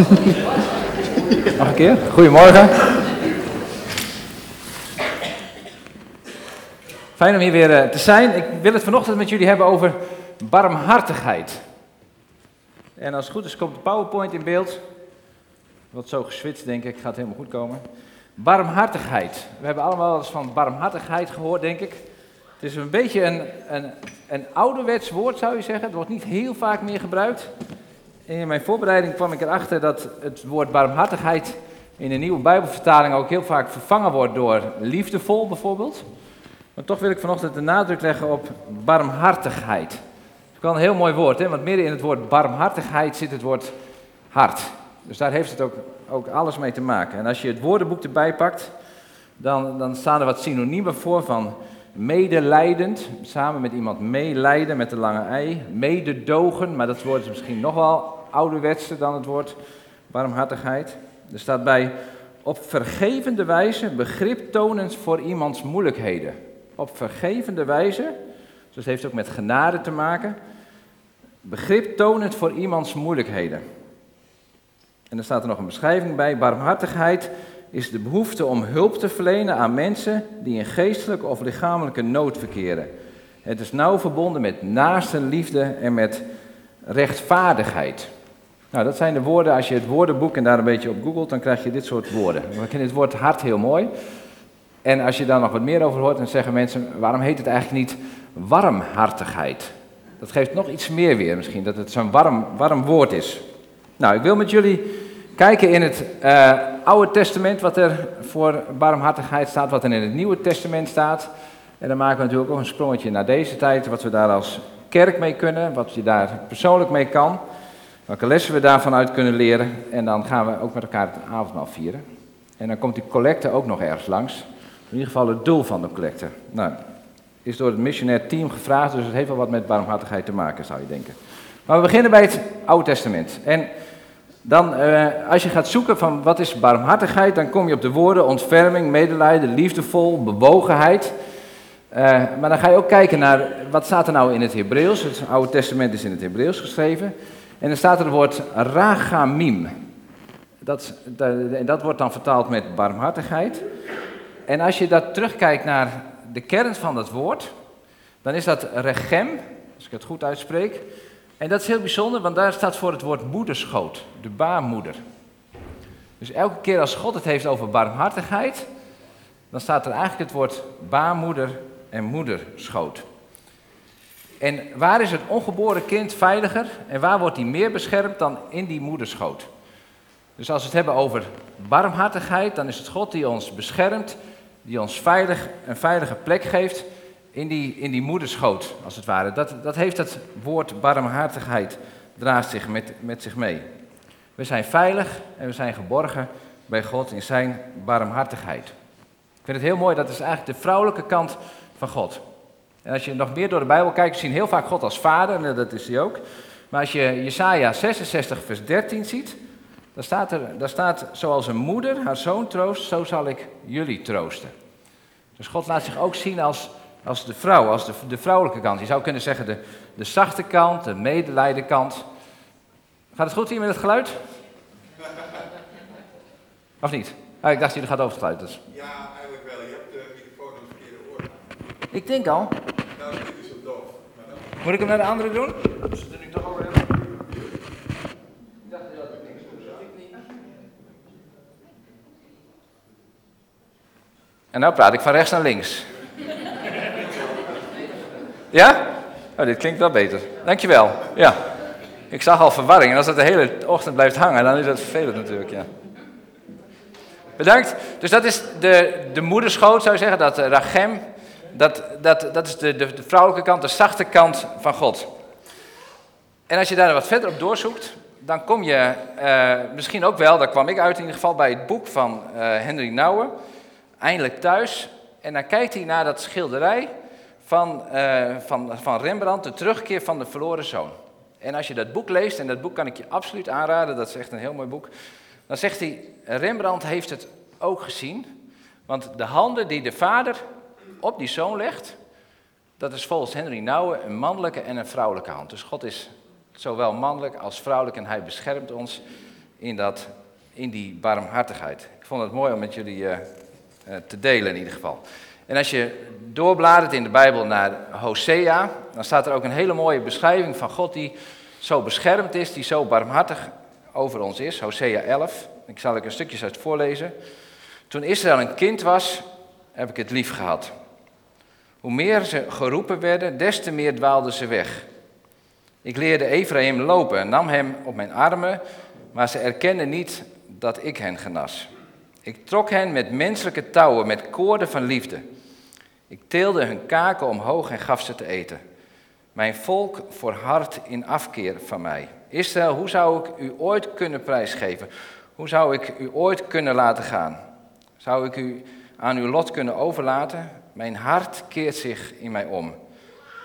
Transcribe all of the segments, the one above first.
Nog een keer. Goedemorgen. Fijn om hier weer eh, te zijn. Ik wil het vanochtend met jullie hebben over barmhartigheid. En als het goed is komt de PowerPoint in beeld. Wat zo geswitst denk ik, gaat helemaal goed komen. Barmhartigheid. We hebben allemaal eens van barmhartigheid gehoord, denk ik. Het is een beetje een, een, een ouderwets woord, zou je zeggen. Het wordt niet heel vaak meer gebruikt. In mijn voorbereiding kwam ik erachter dat het woord barmhartigheid in de nieuwe Bijbelvertaling ook heel vaak vervangen wordt door liefdevol bijvoorbeeld. Maar toch wil ik vanochtend de nadruk leggen op barmhartigheid. Dat is wel een heel mooi woord, hè? want midden in het woord barmhartigheid zit het woord hart. Dus daar heeft het ook, ook alles mee te maken. En als je het woordenboek erbij pakt, dan, dan staan er wat synoniemen voor van medelijdend, samen met iemand meelijden met de lange ei, mededogen, maar dat woord is misschien nog wel ouderwetser dan het woord barmhartigheid. Er staat bij op vergevende wijze begrip tonend voor iemands moeilijkheden. Op vergevende wijze, dus het heeft ook met genade te maken, begrip tonend voor iemands moeilijkheden. En er staat er nog een beschrijving bij, barmhartigheid is de behoefte om hulp te verlenen aan mensen die in geestelijke of lichamelijke nood verkeren. Het is nauw verbonden met naaste liefde en met rechtvaardigheid. Nou, dat zijn de woorden, als je het woordenboek en daar een beetje op googelt, dan krijg je dit soort woorden. We kennen het woord hart heel mooi. En als je daar nog wat meer over hoort, dan zeggen mensen, waarom heet het eigenlijk niet warmhartigheid? Dat geeft nog iets meer weer misschien, dat het zo'n warm, warm woord is. Nou, ik wil met jullie kijken in het uh, Oude Testament wat er voor barmhartigheid staat, wat er in het Nieuwe Testament staat. En dan maken we natuurlijk ook een sprongetje naar deze tijd, wat we daar als kerk mee kunnen, wat je daar persoonlijk mee kan, welke lessen we daarvan uit kunnen leren. En dan gaan we ook met elkaar het avondmaal vieren. En dan komt die collecte ook nog ergens langs. In ieder geval het doel van de collecte. Nou, is door het missionair team gevraagd, dus het heeft wel wat met barmhartigheid te maken, zou je denken. Maar we beginnen bij het Oude Testament. En dan, uh, als je gaat zoeken van wat is barmhartigheid, dan kom je op de woorden ontferming, medelijden, liefdevol, bewogenheid. Uh, maar dan ga je ook kijken naar wat staat er nou in het Hebreeuws. Het Oude Testament is in het Hebreeuws geschreven. En dan staat er het woord ragamim. Dat, dat, dat wordt dan vertaald met barmhartigheid. En als je dat terugkijkt naar de kern van dat woord, dan is dat regem, als ik het goed uitspreek. En dat is heel bijzonder, want daar staat voor het woord moederschoot, de baarmoeder. Dus elke keer als God het heeft over barmhartigheid, dan staat er eigenlijk het woord baarmoeder en moederschoot. En waar is het ongeboren kind veiliger en waar wordt hij meer beschermd dan in die moederschoot? Dus als we het hebben over barmhartigheid, dan is het God die ons beschermt, die ons veilig, een veilige plek geeft in die, in die moederschoot, als het ware. Dat, dat heeft het woord barmhartigheid, draagt zich met, met zich mee. We zijn veilig en we zijn geborgen bij God in zijn barmhartigheid. Ik vind het heel mooi, dat is eigenlijk de vrouwelijke kant van God. En als je nog meer door de Bijbel kijkt, we zien heel vaak God als vader, en dat is hij ook. Maar als je Jesaja 66, vers 13 ziet, dan staat er, daar staat, zoals een moeder haar zoon troost, zo zal ik jullie troosten. Dus God laat zich ook zien als als de vrouw, als de, de vrouwelijke kant. Je zou kunnen zeggen de, de zachte kant, de medelijden kant. Gaat het goed hier met het geluid? Of niet? Ah, ik dacht, jullie gaat over het geluid. Dus. Ja, eigenlijk wel. Je hebt de microfoon op het verkeerde oor. Ik denk al. Moet ik hem naar de andere doen? En nou praat ik van rechts naar links. Ja? Oh, dit klinkt wel beter. Dankjewel. Ja. Ik zag al verwarring. En als dat de hele ochtend blijft hangen, dan is dat vervelend natuurlijk, ja. Bedankt. Dus dat is de, de moederschoot, zou je zeggen, dat uh, rachem. Dat, dat, dat is de, de, de, vrouwelijke kant, de zachte kant van God. En als je daar wat verder op doorzoekt, dan kom je uh, misschien ook wel, daar kwam ik uit in ieder geval, bij het boek van uh, Henry Nouwen. Eindelijk thuis. En dan kijkt hij naar dat schilderij van, uh, van, van Rembrandt, de terugkeer van de verloren zoon. En als je dat boek leest, en dat boek kan ik je absoluut aanraden, dat is echt een heel mooi boek, dan zegt hij, Rembrandt heeft het ook gezien, want de handen die de vader op die zoon legt, dat is volgens Henry Nouwen een mannelijke en een vrouwelijke hand. Dus God is zowel mannelijk als vrouwelijk en hij beschermt ons in, dat, in die barmhartigheid. Ik vond het mooi om met jullie eh, eh, te delen in ieder geval. En als je doorbladert in de Bijbel naar Hosea, dan staat er ook een hele mooie beschrijving van God die zo beschermd is, die zo barmhartig over ons is. Hosea 11. Ik zal er een stukje uit voorlezen. Toen Israël een kind was, heb ik het lief gehad. Hoe meer ze geroepen werden, des te meer dwaalden ze weg. Ik leerde Ephraim lopen en nam hem op mijn armen, maar ze erkenden niet dat ik hen genas. Ik trok hen met menselijke touwen, met koorden van liefde. Ik teelde hun kaken omhoog en gaf ze te eten. Mijn volk hart in afkeer van mij. Israël, hoe zou ik u ooit kunnen prijsgeven? Hoe zou ik u ooit kunnen laten gaan? Zou ik u aan uw lot kunnen overlaten? Mijn hart keert zich in mij om.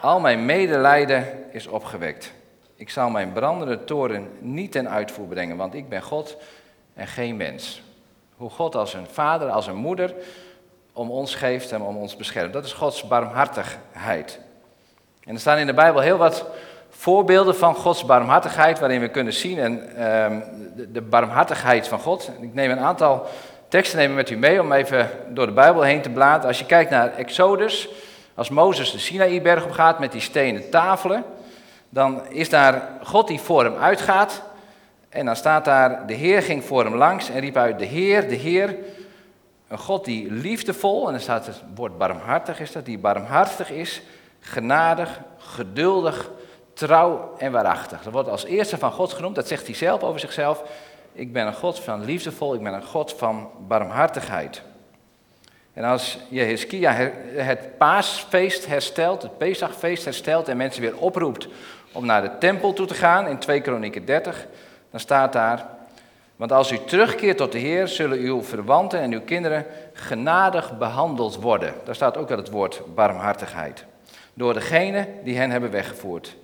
Al mijn medelijden is opgewekt. Ik zal mijn brandende toren niet ten uitvoer brengen, want ik ben God en geen mens. Hoe God als een vader, als een moeder om ons geeft en om ons beschermt. Dat is Gods barmhartigheid. En er staan in de Bijbel heel wat voorbeelden van Gods barmhartigheid, waarin we kunnen zien en, ehm, de, de, barmhartigheid van God. Ik neem een aantal teksten nemen met u mee om even door de Bijbel heen te bladeren. Als je kijkt naar Exodus, als Mozes de Sinaïberg op gaat met die stenen tafelen, dan is daar God die voor hem uitgaat. En dan staat daar, de Heer ging voor hem langs en riep uit, de Heer, de Heer, een God die liefdevol, en dan staat het woord barmhartig is dat, die barmhartig is, genadig, geduldig, trouw en waarachtig. Dat wordt als eerste van God genoemd, dat zegt hij zelf over zichzelf. Ik ben een God van liefdevol, ik ben een God van barmhartigheid. En als Jehiskia het paasfeest herstelt, het Pesachfeest herstelt en mensen weer oproept om naar de tempel toe te gaan in 2 Kronieken 30, dan staat daar, want als u terugkeert tot de Heer, zullen uw verwanten en uw kinderen genadig behandeld worden. Daar staat ook wel het woord barmhartigheid. Door degene die hen hebben weggevoerd.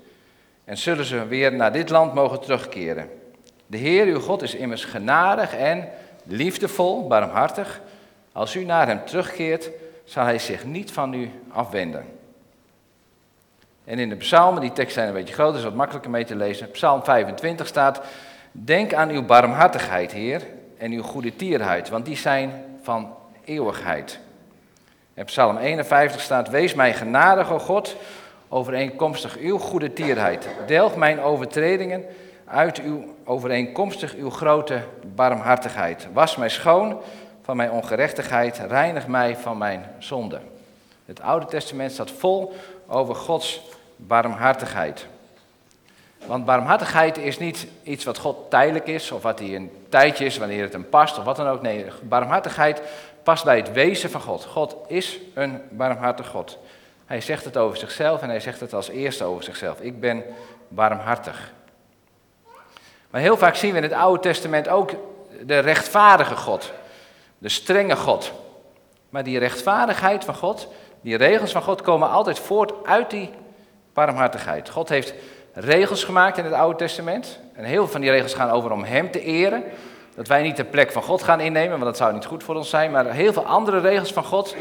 En zullen ze weer naar dit land mogen terugkeren. De Heer, uw God, is immers genadig en liefdevol, barmhartig. Als u naar hem terugkeert, zal hij zich niet van u afwenden. En in de psalmen, die teksten zijn een beetje groter, is wat makkelijker mee te lezen. Psalm 25 staat, denk aan uw barmhartigheid, Heer, en uw goede tierheid, want die zijn van eeuwigheid. En Psalm 51 staat, wees mij genadig, o God, overeenkomstig uw goede tierheid. Delg mijn overtredingen uit uw overeenkomstig uw grote barmhartigheid. Was mij schoon van mijn ongerechtigheid, reinig mij van mijn zonde. Het Oude Testament staat vol over Gods barmhartigheid. Want barmhartigheid is niet iets wat God tijdelijk is, of wat hij een tijdje is, wanneer het hem past, of wat dan ook. Nee, barmhartigheid past bij het wezen van God. God is een barmhartig God. Hij zegt het over zichzelf en hij zegt het als eerste over zichzelf. Ik ben barmhartig. Maar heel vaak zien we in het Oude Testament ook de rechtvaardige God, de strenge God. Maar die rechtvaardigheid van God, die regels van God komen altijd voort uit die barmhartigheid. God heeft regels gemaakt in het Oude Testament. En heel veel van die regels gaan over om Hem te eren. Dat wij niet de plek van God gaan innemen, want dat zou niet goed voor ons zijn. Maar heel veel andere regels van God,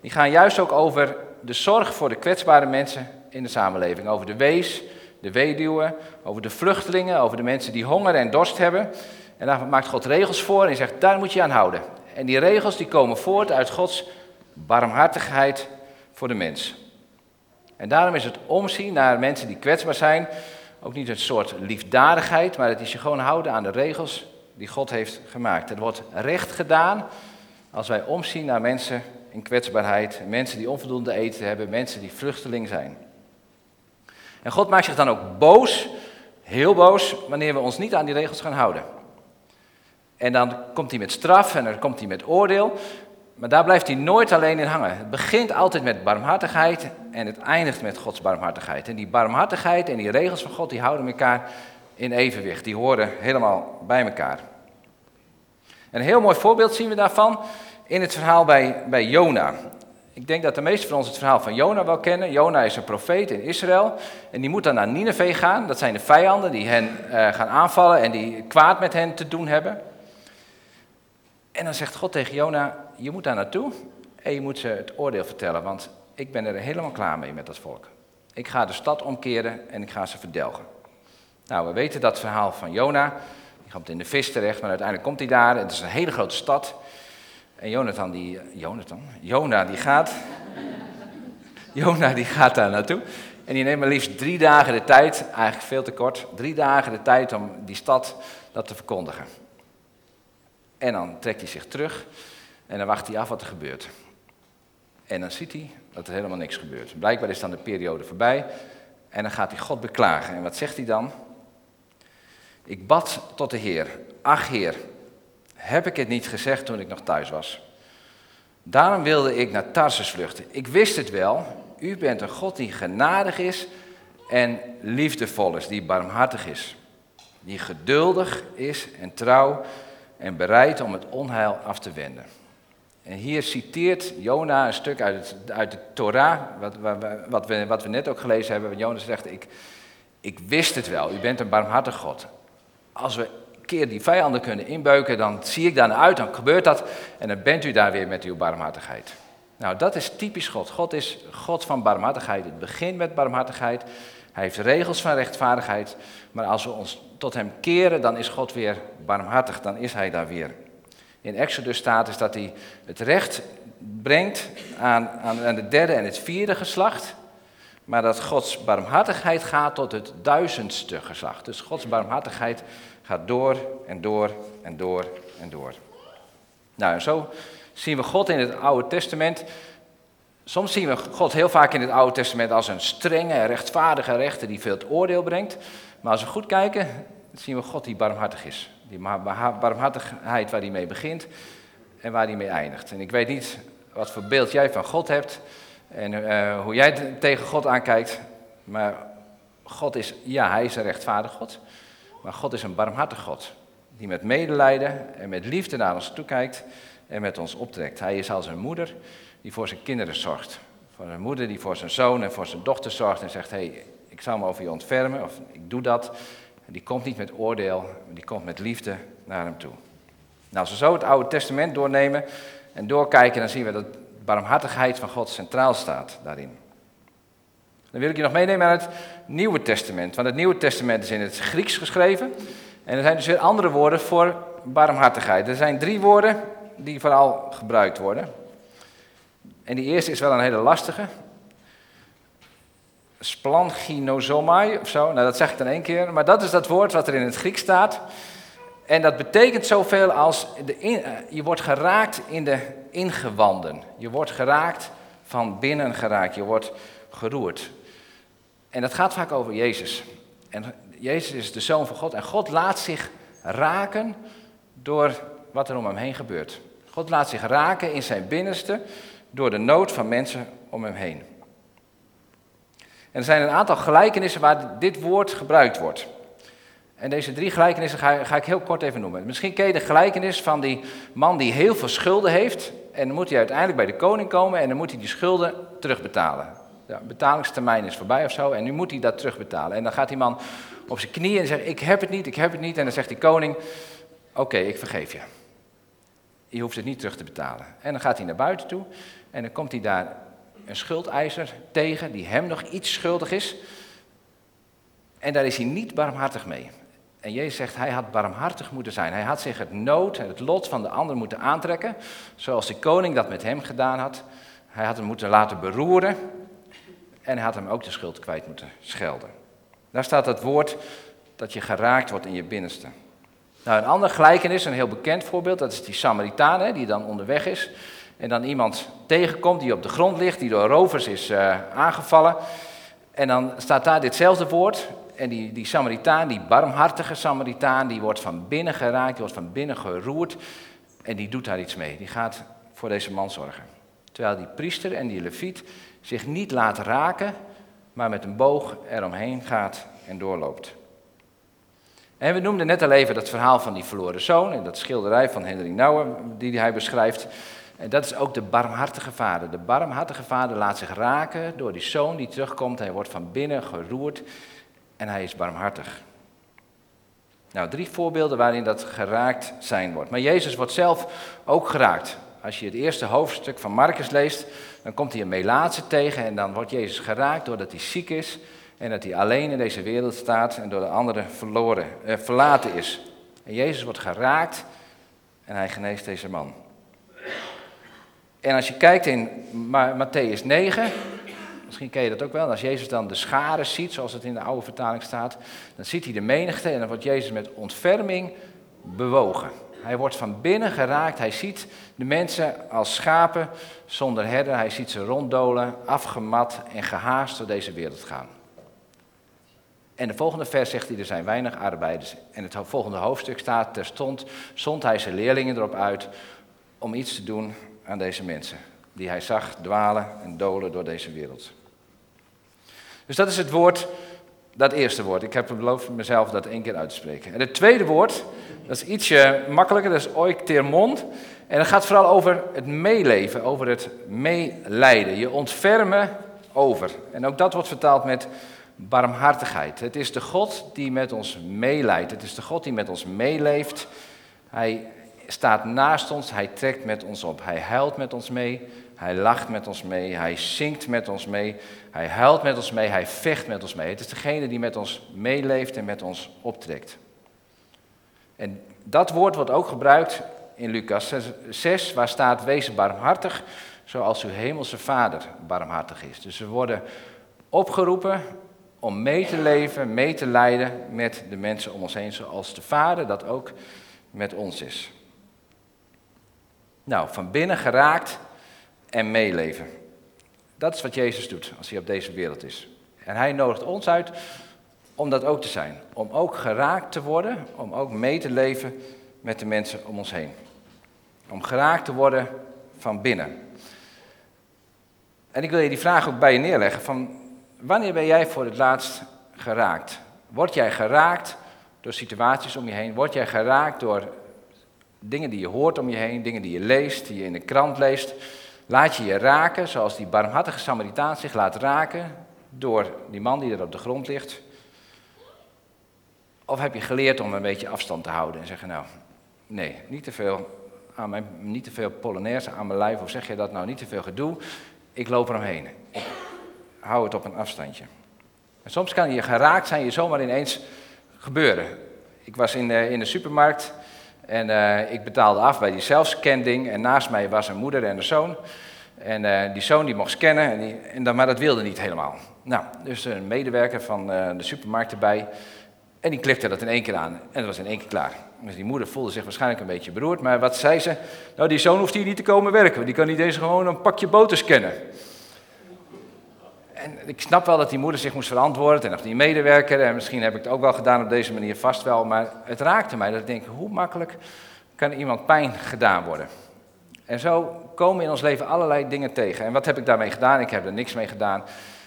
die gaan juist ook over de zorg voor de kwetsbare mensen in de samenleving. Over de wees, de weduwen, over de vluchtelingen, over de mensen die honger en dorst hebben. En daar maakt God regels voor en zegt, daar moet je aan houden. En die regels die komen voort uit Gods barmhartigheid voor de mens. En daarom is het omzien naar mensen die kwetsbaar zijn ook niet een soort liefdadigheid, maar het is je gewoon houden aan de regels die God heeft gemaakt. Het wordt recht gedaan als wij omzien naar mensen in kwetsbaarheid, mensen die onvoldoende eten hebben, mensen die vluchteling zijn. En God maakt zich dan ook boos, heel boos, wanneer we ons niet aan die regels gaan houden. En dan komt hij met straf en dan komt hij met oordeel. Maar daar blijft hij nooit alleen in hangen. Het begint altijd met barmhartigheid en het eindigt met Gods barmhartigheid. En die barmhartigheid en die regels van God, die houden elkaar in evenwicht. Die horen helemaal bij elkaar. Een heel mooi voorbeeld zien we daarvan in het verhaal bij, bij Jona. Ik denk dat de meesten van ons het verhaal van Jona wel kennen. Jona is een profeet in Israël en die moet dan naar Nineveh gaan. Dat zijn de vijanden die hen uh, gaan aanvallen en die kwaad met hen te doen hebben. En dan zegt God tegen Jona, je moet daar naartoe en je moet ze het oordeel vertellen, want ik ben er helemaal klaar mee met dat volk. Ik ga de stad omkeren en ik ga ze verdelgen. Nou, we weten dat verhaal van Jona. Die komt in de vis terecht, maar uiteindelijk komt hij daar. Het is een hele grote stad. En Jonathan, die, Jonathan, Jona, die gaat, Jona, die gaat daar naartoe. En die neemt maar liefst drie dagen de tijd, eigenlijk veel te kort, drie dagen de tijd om die stad dat te verkondigen. En dan trekt hij zich terug en dan wacht hij af wat er gebeurt. En dan ziet hij dat er helemaal niks gebeurt. Blijkbaar is dan de periode voorbij en dan gaat hij God beklagen. En wat zegt hij dan? Ik bad tot de Heer. Ach Heer, heb ik het niet gezegd toen ik nog thuis was? Daarom wilde ik naar Tarsus vluchten. Ik wist het wel. U bent een God die genadig is en liefdevol is, die barmhartig is. Die geduldig is en trouw en bereid om het onheil af te wenden. En hier citeert Jona een stuk uit, het, uit de Torah, wat, wat, we, wat we net ook gelezen hebben. Jona zegt, ik, ik wist het wel, u bent een barmhartig God. Als we keer die vijanden kunnen inbeuken, dan zie ik daar uit, dan gebeurt dat en dan bent u daar weer met uw barmhartigheid. Nou, dat is typisch God. God is God van barmhartigheid. Het begint met barmhartigheid. Hij heeft regels van rechtvaardigheid. Maar als we ons tot hem keren, dan is God weer barmhartig. Dan is hij daar weer in Exodus staat, is dat hij het recht brengt aan, aan, aan de derde en het vierde geslacht. Maar dat Gods barmhartigheid gaat tot het duizendste geslacht. Dus Gods barmhartigheid gaat door en door en door en door. Nou, en zo zien we God in het Oude Testament. Soms zien we God heel vaak in het Oude Testament als een strenge, rechtvaardige rechter die veel oordeel brengt. Maar als we goed kijken, zien we God die barmhartig is. Die barmhartigheid waar hij mee begint en waar hij mee eindigt. En ik weet niet wat voor beeld jij van God hebt en uh, hoe jij tegen God aankijkt. Maar God is, ja, hij is een rechtvaardig God. Maar God is een barmhartig God. Die met medelijden en met liefde naar ons toekijkt en met ons optrekt. Hij is als een moeder die voor zijn kinderen zorgt. Voor een moeder die voor zijn zoon en voor zijn dochter zorgt en zegt: Hé, hey, ik zal me over je ontfermen, of ik doe dat die komt niet met oordeel, die komt met liefde naar hem toe. Nou, als we zo het Oude Testament doornemen en doorkijken, dan zien we dat barmhartigheid van God centraal staat daarin. Dan wil ik je nog meenemen naar het Nieuwe Testament. Want het Nieuwe Testament is in het Grieks geschreven. En er zijn dus weer andere woorden voor barmhartigheid. Er zijn drie woorden die vooral gebruikt worden. En die eerste is wel een hele lastige splanginosomai of zo. Nou, dat zeg ik dan één keer. Maar dat is dat woord wat er in het Grieks staat. En dat betekent zoveel als de eh, je wordt geraakt in de ingewanden. Je wordt geraakt van binnen geraakt. Je wordt geroerd. En dat gaat vaak over Jezus. En Jezus is de zoon van God. En God laat zich raken door wat er om hem heen gebeurt. God laat zich raken in zijn binnenste door de nood van mensen om hem heen. En er zijn een aantal gelijkenissen waar dit woord gebruikt wordt. En deze drie gelijkenissen ga, ga, ik heel kort even noemen. Misschien ken je de gelijkenis van die man die heel veel schulden heeft. En dan moet hij uiteindelijk bij de koning komen en dan moet hij die schulden terugbetalen. De betalingstermijn is voorbij of zo en nu moet hij dat terugbetalen. En dan gaat die man op zijn knieën en zegt, ik heb het niet, ik heb het niet. En dan zegt die koning, oké, ik vergeef je. Je hoeft het niet terug te betalen. En dan gaat hij naar buiten toe en dan komt hij daar een schuldeiser tegen die hem nog iets schuldig is. En daar is hij niet barmhartig mee. En Jezus zegt, hij had barmhartig moeten zijn. Hij had zich het nood en het lot van de ander moeten aantrekken, zoals de koning dat met hem gedaan had. Hij had hem moeten laten beroeren en hij had hem ook de schuld kwijt moeten schelden. Daar staat het woord dat je geraakt wordt in je binnenste. Nou, een ander gelijkenis, een heel bekend voorbeeld, dat is die Samaritaan die dan onderweg is en dan iemand tegenkomt die op de grond ligt, die door rovers is uh, aangevallen. En dan staat daar ditzelfde woord. En die, die Samaritaan, die barmhartige Samaritaan, die wordt van binnen geraakt, die wordt van binnen geroerd. En die doet daar iets mee. Die gaat voor deze man zorgen. Terwijl die priester en die leviet zich niet laten raken, maar met een boog eromheen gaat en doorloopt. En we noemden net al even dat verhaal van die verloren zoon en dat schilderij van Henry Nouwen die hij beschrijft. En dat is ook de barmhartige vader. De barmhartige vader laat zich raken door die zoon die terugkomt. Hij wordt van binnen geroerd en hij is barmhartig. Nou, drie voorbeelden waarin dat geraakt zijn wordt. Maar Jezus wordt zelf ook geraakt. Als je het eerste hoofdstuk van Marcus leest, dan komt hij een melaatse tegen en dan wordt Jezus geraakt doordat hij ziek is en dat hij alleen in deze wereld staat en door de anderen verloren, eh, verlaten is. En Jezus wordt geraakt en hij geneest deze man. En als je kijkt in Matthäus 9, misschien ken je dat ook wel, als Jezus dan de scharen ziet, zoals het in de oude vertaling staat, dan ziet hij de menigte en dan wordt Jezus met ontferming bewogen. Hij wordt van binnen geraakt. Hij ziet de mensen als schapen zonder herder. Hij ziet ze ronddolen, afgemat en gehaast door deze wereld gaan. En de volgende vers zegt hij, er zijn weinig arbeiders. En het volgende hoofdstuk staat, terstond zond hij zijn leerlingen erop uit om iets te doen aan deze mensen. Die hij zag dwalen en dolen door deze wereld. Dus dat is het woord, dat eerste woord. Ik heb beloofd mezelf dat één keer uit te spreken. En het tweede woord, dat is ietsje makkelijker, dat is oiktermon. En dat gaat vooral over het meeleven, over het meelijden. Je ontfermen over. En ook dat wordt vertaald met barmhartigheid. Het is de God die met ons meeleidt. Het is de God die met ons meeleeft. Hij staat naast ons, hij trekt met ons op. Hij huilt met ons mee, hij lacht met ons mee, hij zingt met ons mee, hij huilt met ons mee, hij vecht met ons mee. Het is degene die met ons meeleeft en met ons optrekt. En dat woord wordt ook gebruikt in Lucas 6, waar staat: Wees barmhartig, zoals uw hemelse Vader barmhartig is. Dus we worden opgeroepen om mee te leven, mee te lijden met de mensen om ons heen, zoals de Vader dat ook met ons is. Nou, van binnen geraakt en meeleven. Dat is wat Jezus doet als hij op deze wereld is. En hij nodigt ons uit om dat ook te zijn. Om ook geraakt te worden, om ook mee te leven met de mensen om ons heen. Om geraakt te worden van binnen. En ik wil je die vraag ook bij je neerleggen van wanneer ben jij voor het laatst geraakt? Word jij geraakt door situaties om je heen? Word jij geraakt door dingen die je hoort om je heen, dingen die je leest, die je in de krant leest? Laat je je raken, zoals die barmhartige Samaritaan zich laat raken door die man die er op de grond ligt? Of heb je geleerd om een beetje afstand te houden en zeggen, nou, nee, niet te veel, aan mijn, niet te veel polonaise aan mijn lijf, of zeg je dat nou, niet te veel gedoe, ik loop eromheen. Ik hou het op een afstandje. En soms kan je geraakt zijn, je zomaar ineens gebeuren. Ik was in in de supermarkt en uh, ik betaalde af bij die zelfscanding en naast mij was een moeder en een zoon. En uh, die zoon die mocht scannen, en die, en dan, maar dat wilde niet helemaal. Nou, dus een medewerker van uh, de supermarkt erbij. En die klikte dat in één keer aan. En dat was in één keer klaar. Dus die moeder voelde zich waarschijnlijk een beetje beroerd. Maar wat zei ze? Nou, die zoon hoeft hier niet te komen werken. Die kan niet eens gewoon een pakje boter scannen. En ik snap wel dat die moeder zich moest verantwoorden ten opzichte die medewerker. En misschien heb ik het ook wel gedaan op deze manier, vast wel. Maar het raakte mij dat ik denk, hoe makkelijk kan iemand pijn gedaan worden? En zo komen in ons leven allerlei dingen tegen. En wat heb ik daarmee gedaan? Ik heb er niks mee gedaan.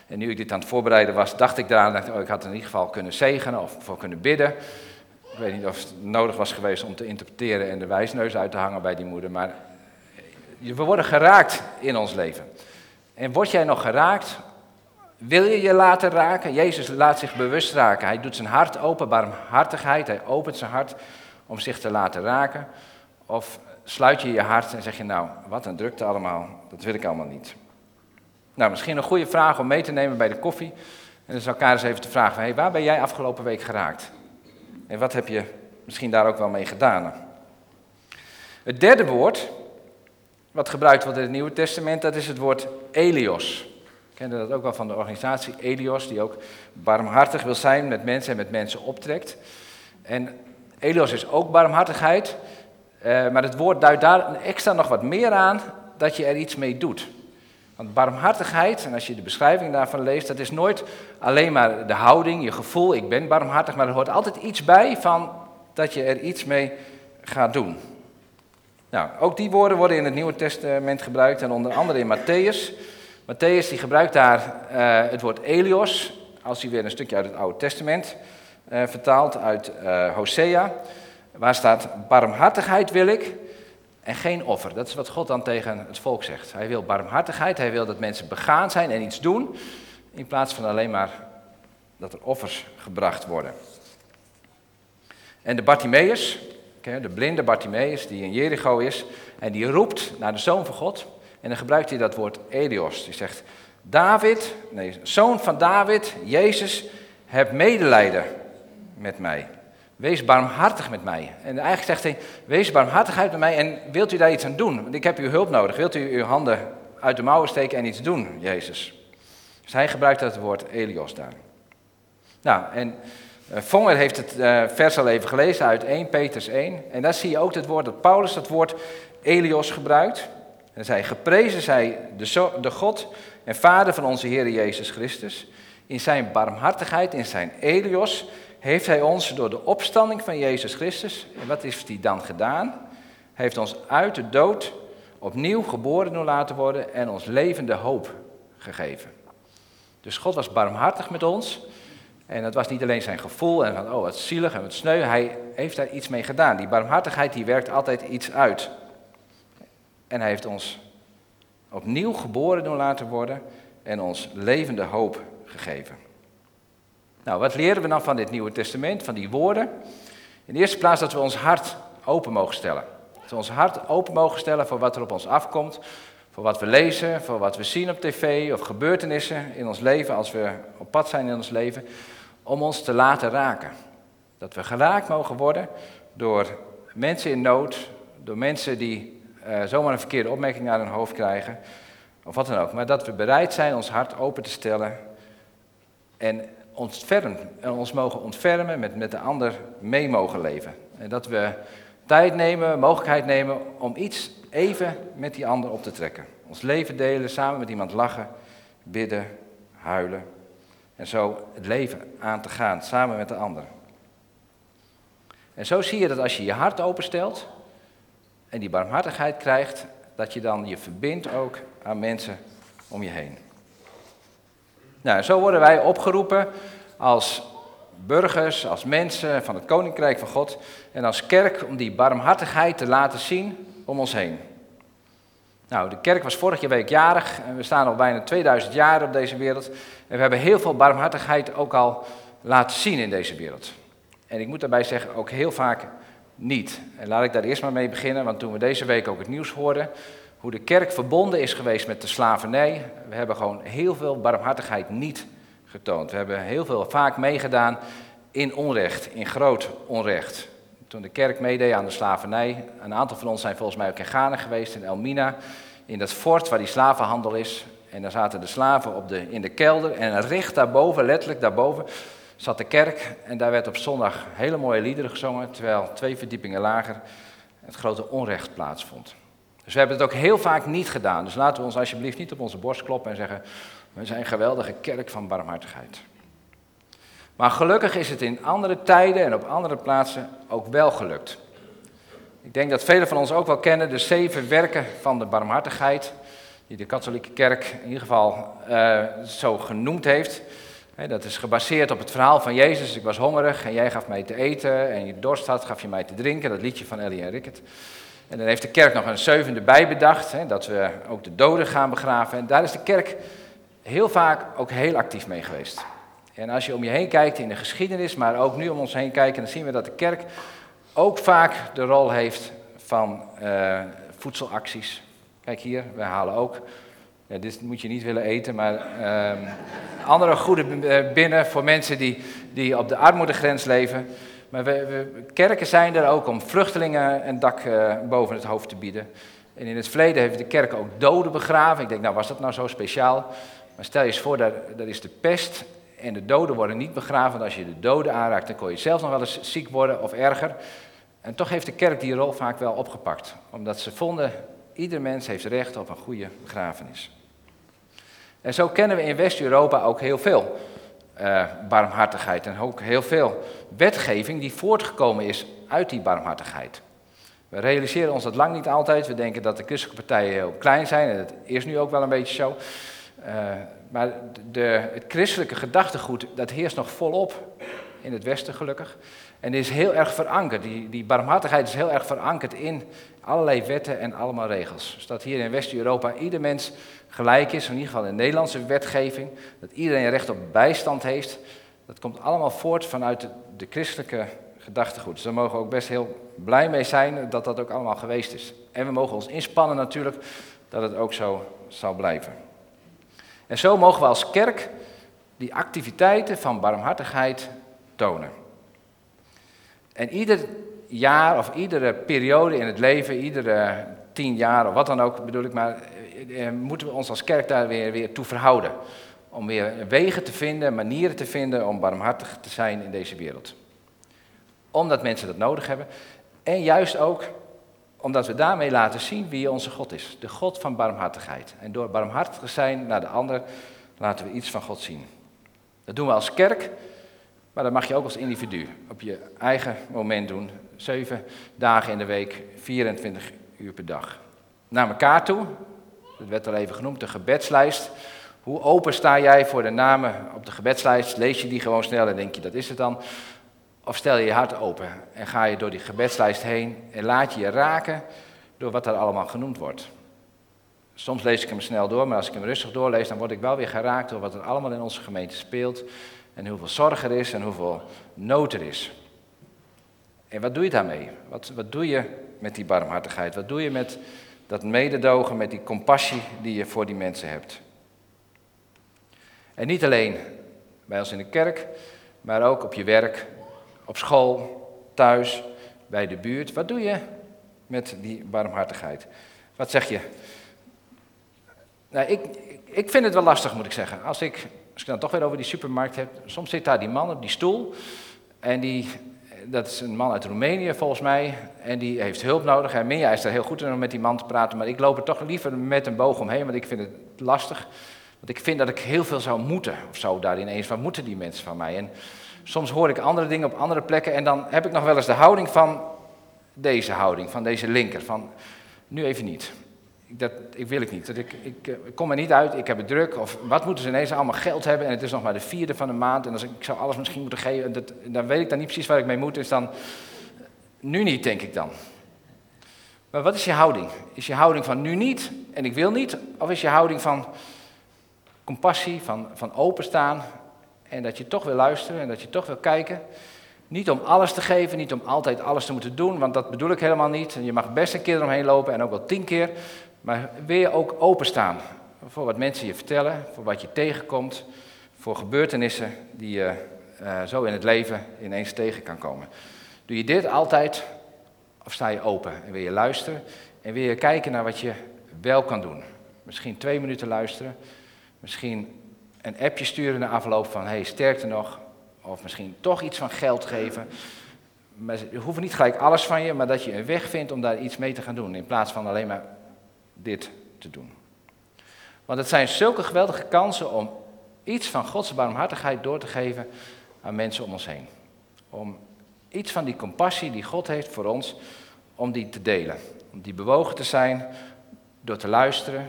En nu ik dit aan het voorbereiden was, dacht ik daaraan, dacht, oh, ik had in ieder geval kunnen zegenen of voor kunnen bidden. Ik weet niet of het nodig was geweest om te interpreteren en de wijsneus uit te hangen bij die moeder. Maar we worden geraakt in ons leven. En word jij nog geraakt wil je je laten raken? Jezus laat zich bewust raken. Hij doet zijn hart open, barmhartigheid. Hij opent zijn hart om zich te laten raken. Of sluit je je hart en zeg je nou, wat een drukte allemaal. Dat wil ik allemaal niet. Nou, misschien een goede vraag om mee te nemen bij de koffie. En dan elkaar eens even te vragen, hey, waar ben jij afgelopen week geraakt? En wat heb je misschien daar ook wel mee gedaan? Het derde woord, wat gebruikt wordt in het Nieuwe Testament, dat is het woord Elios kende dat ook wel van de organisatie Elios, die ook barmhartig wil zijn met mensen en met mensen optrekt. En Elios is ook barmhartigheid, eh, maar het woord duidt daar extra nog wat meer aan dat je er iets mee doet. Want barmhartigheid, en als je de beschrijving daarvan leest, dat is nooit alleen maar de houding, je gevoel, ik ben barmhartig, maar er hoort altijd iets bij van dat je er iets mee gaat doen. Nou, ook die woorden worden in het Nieuwe Testament gebruikt en onder andere in Matthäus. Matthäus die gebruikt daar uh, het woord Elios, als hij weer een stukje uit het Oude Testament uh, vertaalt, uit uh, Hosea, waar staat, barmhartigheid wil ik en geen offer. Dat is wat God dan tegen het volk zegt. Hij wil barmhartigheid, hij wil dat mensen begaan zijn en iets doen, in plaats van alleen maar dat er offers gebracht worden. En de Bartimaeus, de blinde Bartimaeus die in Jericho is, en die roept naar de Zoon van God, en dan gebruikt hij dat woord Elios. Die zegt, David, nee, zoon van David, Jezus, heb medelijden met mij. wees barmhartig met mij. En eigenlijk zegt hij, wees barmhartigheid met mij en wilt u daar iets aan doen? Want ik heb uw hulp nodig. Wilt u uw handen uit de mouwen steken en iets doen, Jezus? Dus hij gebruikt het woord Elios daar. Nou, en uh, Vonger heeft het uh, vers al even gelezen uit 1 Peters 1. En daar zie je ook het woord dat Paulus dat woord Elios gebruikt. En zei, geprezen zij de, de God en Vader van onze Heer Jezus Christus. In zijn barmhartigheid, in zijn Elios, heeft hij ons door de opstanding van Jezus Christus, en wat heeft hij dan gedaan? Hij heeft ons uit de dood opnieuw geboren doen laten worden en ons levende hoop gegeven. Dus God was barmhartig met ons. En dat was niet alleen zijn gevoel en van, oh wat zielig en wat sneu. Hij heeft daar iets mee gedaan. Die barmhartigheid die werkt altijd iets uit. En hij heeft ons opnieuw geboren doen laten worden en ons levende hoop gegeven. Nou, wat leren we dan van dit Nieuwe Testament, van die woorden? In de eerste plaats dat we ons hart open mogen stellen. Dat we ons hart open mogen stellen voor wat er op ons afkomt, voor wat we lezen, voor wat we zien op tv of gebeurtenissen in ons leven als we op pad zijn in ons leven, om ons te laten raken. Dat we geraakt mogen worden door mensen in nood, door mensen die uh, zomaar een verkeerde opmerking naar hun hoofd krijgen, of wat dan ook. Maar dat we bereid zijn ons hart open te stellen en ontferm, ons mogen ontfermen, met, met de ander mee mogen leven. En dat we tijd nemen, mogelijkheid nemen om iets even met die ander op te trekken. Ons leven delen, samen met iemand lachen, bidden, huilen. En zo het leven aan te gaan, samen met de ander. En zo zie je dat als je je hart openstelt en die barmhartigheid krijgt, dat je dan je verbindt ook aan mensen om je heen. Nou, zo worden wij opgeroepen als burgers, als mensen van het Koninkrijk van God en als kerk om die barmhartigheid te laten zien om ons heen. Nou, de kerk was vorige week jarig en we staan al bijna 2000 jaar op deze wereld. En we hebben heel veel barmhartigheid ook al laten zien in deze wereld. En ik moet daarbij zeggen, ook heel vaak niet. En laat ik daar eerst maar mee beginnen, want toen we deze week ook het nieuws hoorden, hoe de kerk verbonden is geweest met de slavernij, we hebben gewoon heel veel barmhartigheid niet getoond. We hebben heel veel vaak meegedaan in onrecht, in groot onrecht. Toen de kerk meedeed aan de slavernij, een aantal van ons zijn volgens mij ook in Ghana geweest, in Elmina, in dat fort waar die slavenhandel is. En daar zaten de slaven op de, in de kelder en recht daarboven, letterlijk daarboven, zat de kerk. En daar werd op zondag hele mooie liederen gezongen, terwijl twee verdiepingen lager het grote onrecht plaatsvond. Dus we hebben het ook heel vaak niet gedaan. Dus laten we ons alsjeblieft niet op onze borst kloppen en zeggen, we zijn een geweldige kerk van barmhartigheid. Maar gelukkig is het in andere tijden en op andere plaatsen ook wel gelukt. Ik denk dat velen van ons ook wel kennen de zeven werken van de barmhartigheid, die de katholieke kerk in ieder geval uh, zo genoemd heeft. Dat is gebaseerd op het verhaal van Jezus. Ik was hongerig en jij gaf mij te eten en je dorst had, gaf je mij te drinken. Dat liedje van Ellie en Rickert. En dan heeft de kerk nog een zevende bij bedacht, dat we ook de doden gaan begraven. En daar is de kerk heel vaak ook heel actief mee geweest. En als je om je heen kijkt in de geschiedenis, maar ook nu om ons heen kijken, dan zien we dat de kerk ook vaak de rol heeft van uh, voedselacties. Kijk hier, we halen ook, dit moet je niet willen eten, maar uh, andere goede eh, binnen voor mensen die, die op de armoedegrens leven. Maar we, kerken zijn er ook om vluchtelingen een dak uh, boven het hoofd te bieden. En in het verleden heeft de kerk ook doden begraven. Ik denk, nou was dat nou zo speciaal? Maar stel je eens voor, dat, dat is de pest en de doden worden niet begraven. Want als je de doden aanraakt, dan kon je zelf nog wel eens ziek worden of erger. En toch heeft de kerk die rol vaak wel opgepakt. Omdat ze vonden, ieder mens heeft recht op een goede begrafenis. En zo kennen we in West-Europa ook heel veel uh, barmhartigheid. En ook heel veel wetgeving die voortgekomen is uit die barmhartigheid. We realiseren ons dat lang niet altijd. We denken dat de christelijke partijen heel klein zijn. En dat is nu ook wel een beetje zo. Uh, maar de, het christelijke gedachtegoed, dat heerst nog volop in het Westen gelukkig. En is heel erg verankerd. Die, die barmhartigheid is heel erg verankerd in allerlei wetten en allemaal regels. Dat hier in West-Europa ieder mens gelijk is, in ieder geval in de Nederlandse wetgeving, dat iedereen recht op bijstand heeft, dat komt allemaal voort vanuit de, de christelijke gedachtegoed. Dus daar mogen we ook best heel blij mee zijn dat dat ook allemaal geweest is. En we mogen ons inspannen natuurlijk dat het ook zo zal blijven. En zo mogen we als kerk die activiteiten van barmhartigheid tonen. En ieder jaar of iedere periode in het leven, iedere tien jaar of wat dan ook bedoel ik, maar eh, eh, moeten we ons als kerk daar weer, weer toe verhouden. Om weer wegen te vinden, manieren te vinden om barmhartig te zijn in deze wereld. Omdat mensen dat nodig hebben. En juist ook omdat we daarmee laten zien wie onze God is. De God van barmhartigheid. En door barmhartig te zijn naar de ander laten we iets van God zien. Dat doen we als kerk, maar dat mag je ook als individu. Op je eigen moment doen. Zeven dagen in de week, 24 uur per dag. Naar elkaar toe, dat werd al even genoemd, de gebedslijst. Hoe open sta jij voor de namen op de gebedslijst? Lees je die gewoon snel en denk je, dat is het dan? Of stel je je hart open en ga je door die gebedslijst heen en laat je je raken door wat er allemaal genoemd wordt. Soms lees ik hem snel door, maar als ik hem rustig doorlees, dan word ik wel weer geraakt door wat er allemaal in onze gemeente speelt. En hoeveel zorg er is en hoeveel nood er is. En wat doe je daarmee? Wat, wat doe je met die barmhartigheid? Wat doe je met dat mededogen, met die compassie die je voor die mensen hebt? En niet alleen bij ons in de kerk, maar ook op je werk, op school, thuis, bij de buurt. Wat doe je met die barmhartigheid? Wat zeg je? Nou, ik, ik vind het wel lastig, moet ik zeggen. Als ik, als ik dan toch weer over die supermarkt heb, soms zit daar die man op die stoel en die, dat is een man uit Roemenië volgens mij, en die heeft hulp nodig. En Minja is er heel goed in om met die man te praten, maar ik loop er toch liever met een boog omheen, want ik vind het lastig. Want ik vind dat ik heel veel zou moeten, of zo daar ineens, wat moeten die mensen van mij? En soms hoor ik andere dingen op andere plekken en dan heb ik nog wel eens de houding van deze houding, van deze linker, van nu even niet dat, ik wil ik niet. Dat ik, ik, ik, kom er niet uit, ik heb het druk. Of wat moeten ze ineens allemaal geld hebben en het is nog maar de vierde van de maand. En als ik, zou alles misschien moeten geven, dat, dan weet ik dan niet precies waar ik mee moet. Dus dan, nu niet, denk ik dan. Maar wat is je houding? Is je houding van nu niet en ik wil niet? Of is je houding van compassie, van, van openstaan en dat je toch wil luisteren en dat je toch wil kijken? Niet om alles te geven, niet om altijd alles te moeten doen, want dat bedoel ik helemaal niet. Je mag best een keer eromheen lopen en ook wel tien keer. Maar wil je ook openstaan voor wat mensen je vertellen, voor wat je tegenkomt, voor gebeurtenissen die je uh, zo in het leven ineens tegen kan komen. Doe je dit altijd of sta je open en wil je luisteren en wil je kijken naar wat je wel kan doen? Misschien twee minuten luisteren, misschien een appje sturen na afloop van hey, sterkte nog, of misschien toch iets van geld geven. Maar je hoeft niet gelijk alles van je, maar dat je een weg vindt om daar iets mee te gaan doen, in plaats van alleen maar dit te doen. Want het zijn zulke geweldige kansen om iets van Gods barmhartigheid door te geven aan mensen om ons heen. Om iets van die compassie die God heeft voor ons, om die te delen. Om die bewogen te zijn door te luisteren,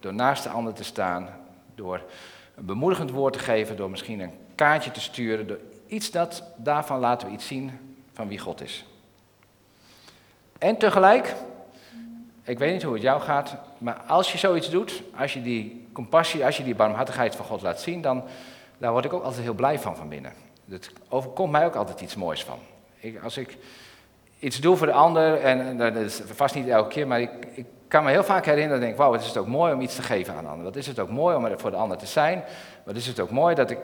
door naast de ander te staan, door een bemoedigend woord te geven, door misschien een kaartje te sturen. Door iets dat, daarvan laten we iets zien van wie God is. En tegelijk ik weet niet hoe het jou gaat, maar als je zoiets doet, als je die compassie, als je die barmhartigheid van God laat zien, dan daar word ik ook altijd heel blij van van binnen. Het overkomt mij ook altijd iets moois van. Ik, als ik iets doe voor de ander, en, dat is vast niet elke keer, maar ik, ik kan me heel vaak herinneren, denk ik, wauw, wat is het ook mooi om iets te geven aan de ander. Wat is het ook mooi om er voor de ander te zijn. Wat is het ook mooi dat ik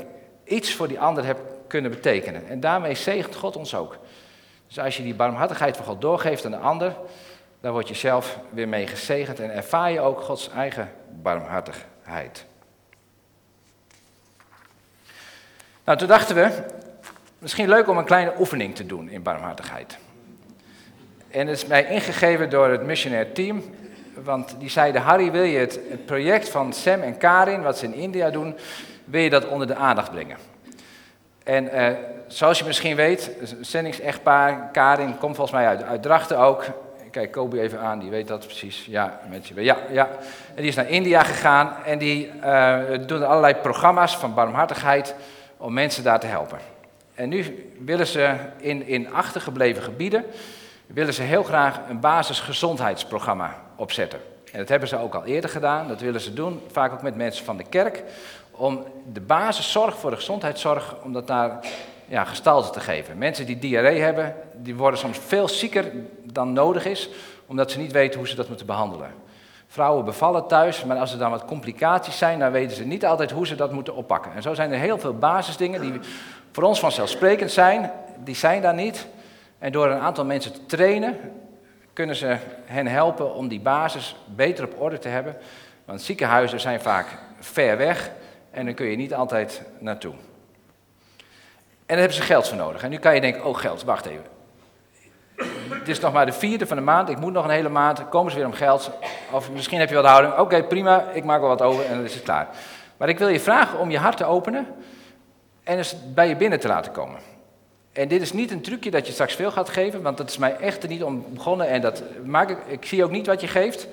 iets voor die ander heb kunnen betekenen. En daarmee zegent God ons ook. Dus als je die barmhartigheid van God doorgeeft aan de ander, daar word je zelf weer mee gezegend en ervaar je ook Gods eigen barmhartigheid. Nou, toen dachten we, misschien leuk om een kleine oefening te doen in barmhartigheid. En het is mij ingegeven door het missionair team, want die zeiden, Harry, wil je het, het project van Sam en Karin, wat ze in India doen, wil je dat onder de aandacht brengen? En eh, zoals je misschien weet, zendingsechtpaar, Karin komt volgens mij uit, uit Drachten ook, kijk Kobe even aan, die weet dat precies. Ja, mensen, ja, ja. En die is naar India gegaan en die uh, doen allerlei programma's van barmhartigheid om mensen daar te helpen. En nu willen ze in, in achtergebleven gebieden, willen ze heel graag een basisgezondheidsprogramma opzetten. En dat hebben ze ook al eerder gedaan, dat willen ze doen, vaak ook met mensen van de kerk, om de basiszorg voor de gezondheidszorg, om dat daar ja, gestalte te geven. Mensen die diarree hebben, die worden soms veel zieker dan nodig is, omdat ze niet weten hoe ze dat moeten behandelen. Vrouwen bevallen thuis, maar als er dan wat complicaties zijn, dan weten ze niet altijd hoe ze dat moeten oppakken. En zo zijn er heel veel basisdingen die voor ons vanzelfsprekend zijn, die zijn daar niet. En door een aantal mensen te trainen, kunnen ze hen helpen om die basis beter op orde te hebben. Want ziekenhuizen zijn vaak ver weg en dan kun je niet altijd naartoe. En daar hebben ze geld voor nodig. En nu kan je denken, oh geld, wacht even. Het is nog maar de vierde van de maand, ik moet nog een hele maand, komen ze weer om geld. Of misschien heb je wel de houding, oké prima, ik maak wel wat over en dan is het klaar. Maar ik wil je vragen om je hart te openen en eens bij je binnen te laten komen. En dit is niet een trucje dat je straks veel gaat geven, want dat is mij echt er niet om begonnen. En dat maak ik, ik zie ook niet wat je geeft.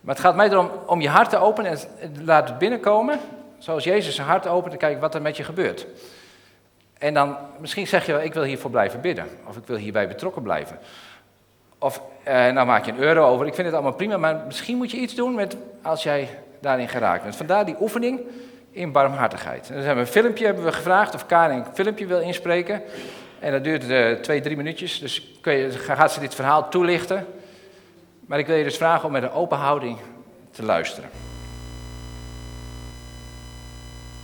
Maar het gaat mij erom om je hart te openen en laat het binnenkomen. Zoals Jezus zijn hart opent en kijken wat er met je gebeurt. En dan, misschien zeg je wel, ik wil hiervoor blijven bidden. Of ik wil hierbij betrokken blijven. Of, eh, nou maak je een euro over. Ik vind het allemaal prima, maar misschien moet je iets doen met, als jij daarin geraakt bent. Vandaar die oefening in barmhartigheid. En dan hebben we een filmpje hebben we gevraagd of Karin een filmpje wil inspreken. En dat duurt uh, twee, drie minuutjes. Dus kun je, gaat ze dit verhaal toelichten. Maar ik wil je dus vragen om met een open houding te luisteren.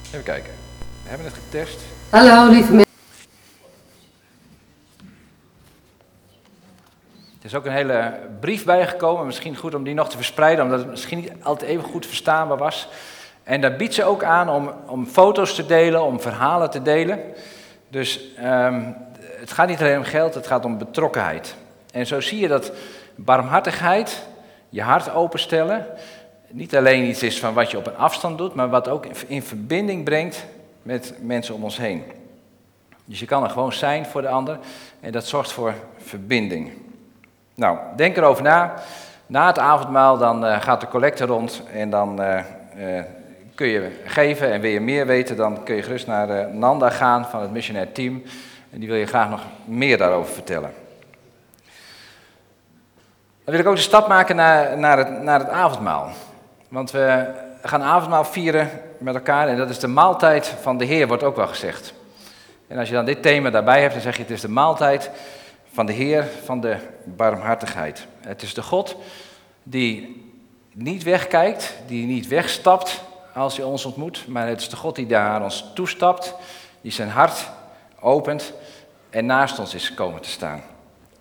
Even kijken. We hebben het getest. Hallo lieve mensen. Er is ook een hele brief bijgekomen. Misschien goed om die nog te verspreiden, omdat het misschien niet altijd even goed verstaanbaar was. En daar biedt ze ook aan om, om foto's te delen, om verhalen te delen. Dus um, het gaat niet alleen om geld, het gaat om betrokkenheid. En zo zie je dat barmhartigheid, je hart openstellen, niet alleen iets is van wat je op een afstand doet, maar wat ook in verbinding brengt met mensen om ons heen. Dus je kan er gewoon zijn voor de ander en dat zorgt voor verbinding. Nou, denk erover na. Na het avondmaal dan uh, gaat de collecte rond en dan uh, uh, kun je geven. En wil je meer weten, dan kun je gerust naar Nanda gaan van het missionair team. En die wil je graag nog meer daarover vertellen. Dan wil ik ook de stap maken naar, naar, het, naar het avondmaal. Want we gaan avondmaal vieren met elkaar en dat is de maaltijd van de Heer, wordt ook wel gezegd. En als je dan dit thema daarbij hebt, dan zeg je het is de maaltijd van de Heer van de barmhartigheid. Het is de God die niet wegkijkt, die niet wegstapt als hij ons ontmoet, maar het is de God die daar ons toestapt, die zijn hart opent en naast ons is komen te staan.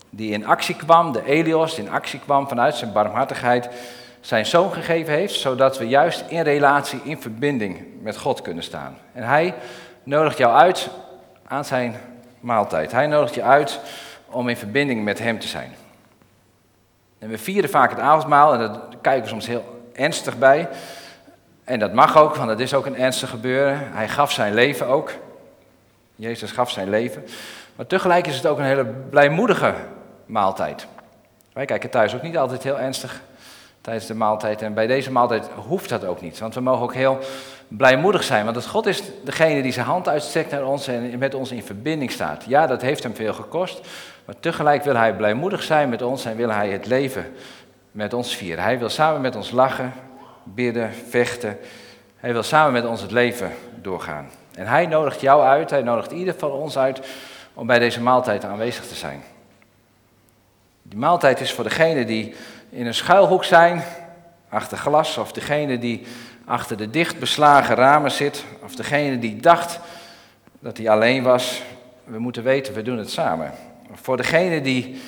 Die in actie kwam, de Elios, die in actie kwam vanuit zijn barmhartigheid, zijn zoon gegeven heeft, zodat we juist in relatie, in verbinding met God kunnen staan. En hij nodigt jou uit aan zijn maaltijd. Hij nodigt je uit om in verbinding met hem te zijn. En we vieren vaak het avondmaal en daar kijken we soms heel ernstig bij. En dat mag ook, want het is ook een ernstig gebeuren. Hij gaf zijn leven ook. Jezus gaf zijn leven. Maar tegelijk is het ook een hele blijmoedige maaltijd. Wij kijken thuis ook niet altijd heel ernstig tijdens de maaltijd. En bij deze maaltijd hoeft dat ook niet. Want we mogen ook heel blijmoedig zijn. Want God is degene die zijn hand uitstrekt naar ons en met ons in verbinding staat. Ja, dat heeft hem veel gekost. Maar tegelijk wil hij blijmoedig zijn met ons en wil hij het leven met ons vieren. Hij wil samen met ons lachen, bidden, vechten. Hij wil samen met ons het leven doorgaan. En hij nodigt jou uit, hij nodigt ieder van ons uit om bij deze maaltijd aanwezig te zijn. Die maaltijd is voor degene die in een schuilhoek zijn, achter glas, of degene die achter de dicht beslagen ramen zit, of degene die dacht dat hij alleen was. We moeten weten, we doen het samen. Voor degene die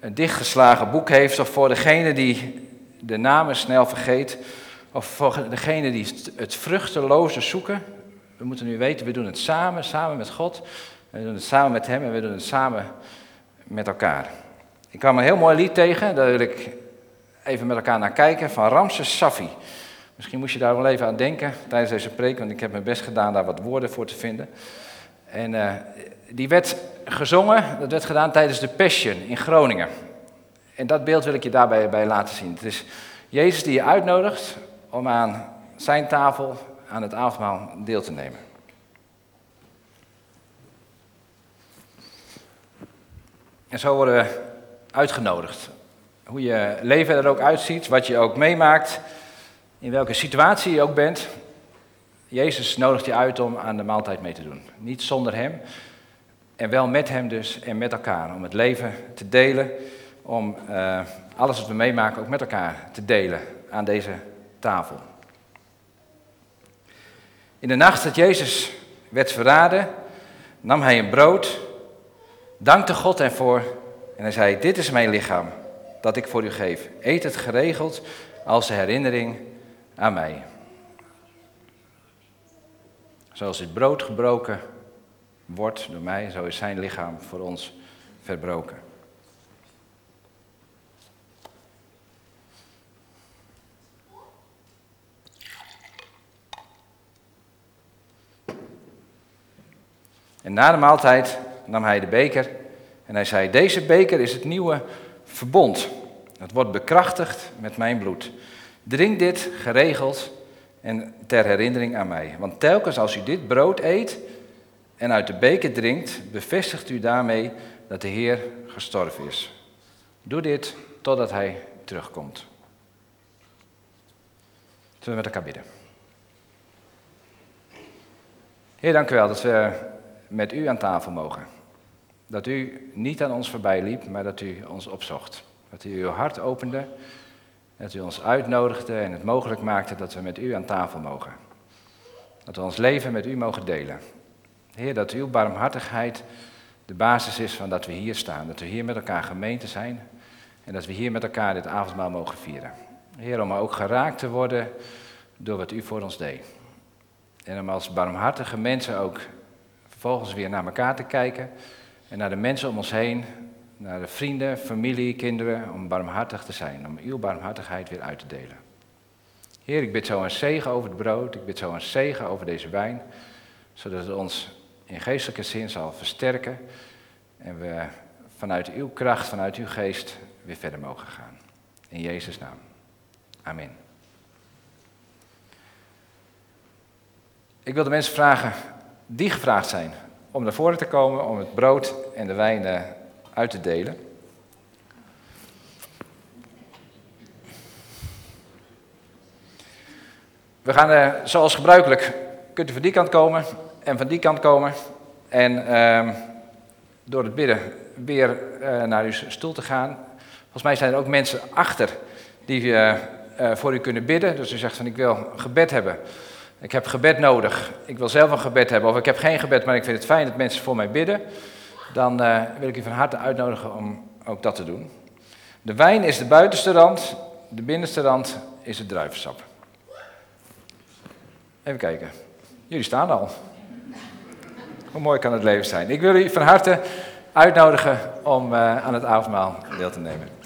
een dichtgeslagen boek heeft, of voor degene die de namen snel vergeet, of voor degene die het vruchteloze zoeken. We moeten nu weten, we doen het samen, samen met God. We doen het samen met Hem en we doen het samen met elkaar. Ik kwam een heel mooi lied tegen, daar wil ik even met elkaar naar kijken, van Ramses Safi. Misschien moest je daar wel even aan denken tijdens deze preek, want ik heb mijn best gedaan daar wat woorden voor te vinden. En uh, die werd gezongen, dat werd gedaan tijdens de Passion in Groningen. En dat beeld wil ik je daarbij bij laten zien. Het is Jezus die je uitnodigt om aan zijn tafel, aan het avondmaal deel te nemen. En zo worden we uitgenodigd. Hoe je leven er ook uitziet, wat je ook meemaakt, in welke situatie je ook bent. Jezus nodigt je uit om aan de maaltijd mee te doen. Niet zonder Hem, en wel met Hem dus en met elkaar. Om het leven te delen, om uh, alles wat we meemaken ook met elkaar te delen aan deze tafel. In de nacht dat Jezus werd verraden, nam hij een brood, dankte God ervoor En hij zei, dit is mijn lichaam dat ik voor u geef. Eet het geregeld als herinnering aan mij. Zoals dit brood gebroken wordt door mij, zo is zijn lichaam voor ons verbroken. En na de maaltijd nam hij de beker en hij zei: Deze beker is het nieuwe verbond. Het wordt bekrachtigd met mijn bloed. Drink dit geregeld en ter herinnering aan mij. Want telkens als u dit brood eet en uit de beker drinkt, bevestigt u daarmee dat de Heer gestorven is. Doe dit totdat hij terugkomt. Zullen we met elkaar bidden? Heer, dank u wel dat we met u aan tafel mogen. Dat u niet aan ons voorbij liep, maar dat u ons opzocht. Dat u uw hart opende, dat u ons uitnodigde en het mogelijk maakte dat we met u aan tafel mogen. Dat we ons leven met u mogen delen. Heer, dat uw barmhartigheid de basis is van dat we hier staan. Dat we hier met elkaar gemeente zijn en dat we hier met elkaar dit avondmaal mogen vieren. Heer, om ook geraakt te worden door wat u voor ons deed. En om als barmhartige mensen ook vervolgens weer naar elkaar te kijken en naar de mensen om ons heen, naar de vrienden, familie, kinderen, om barmhartig te zijn, om uw barmhartigheid weer uit te delen. Heer, ik bid zo een zegen over het brood, ik bid zo een zegen over deze wijn, zodat het ons in geestelijke zin zal versterken en we vanuit uw kracht, vanuit uw geest weer verder mogen gaan. In Jezus' naam. Amen. Ik wil de mensen vragen die gevraagd zijn om naar voren te komen, om het brood en de wijn eh, uit te delen. We gaan uh, zoals gebruikelijk, kunt u van die kant komen en van die kant komen. En uh, door het bidden weer uh, naar uw stoel te gaan. Volgens mij zijn er ook mensen achter die voor u kunnen bidden. Dus u zegt van ik wil gebed hebben. Ik heb gebed nodig. Ik wil zelf een gebed hebben. Of ik heb geen gebed, maar ik vind het fijn dat mensen voor mij bidden. Dan uh, wil ik u van harte uitnodigen om ook dat te doen. De wijn is de buitenste rand. De binnenste rand is het druivensap. Even kijken. Jullie staan al. Hoe mooi kan het leven zijn? Ik wil u van harte uitnodigen om uh, aan het avondmaal deel te nemen.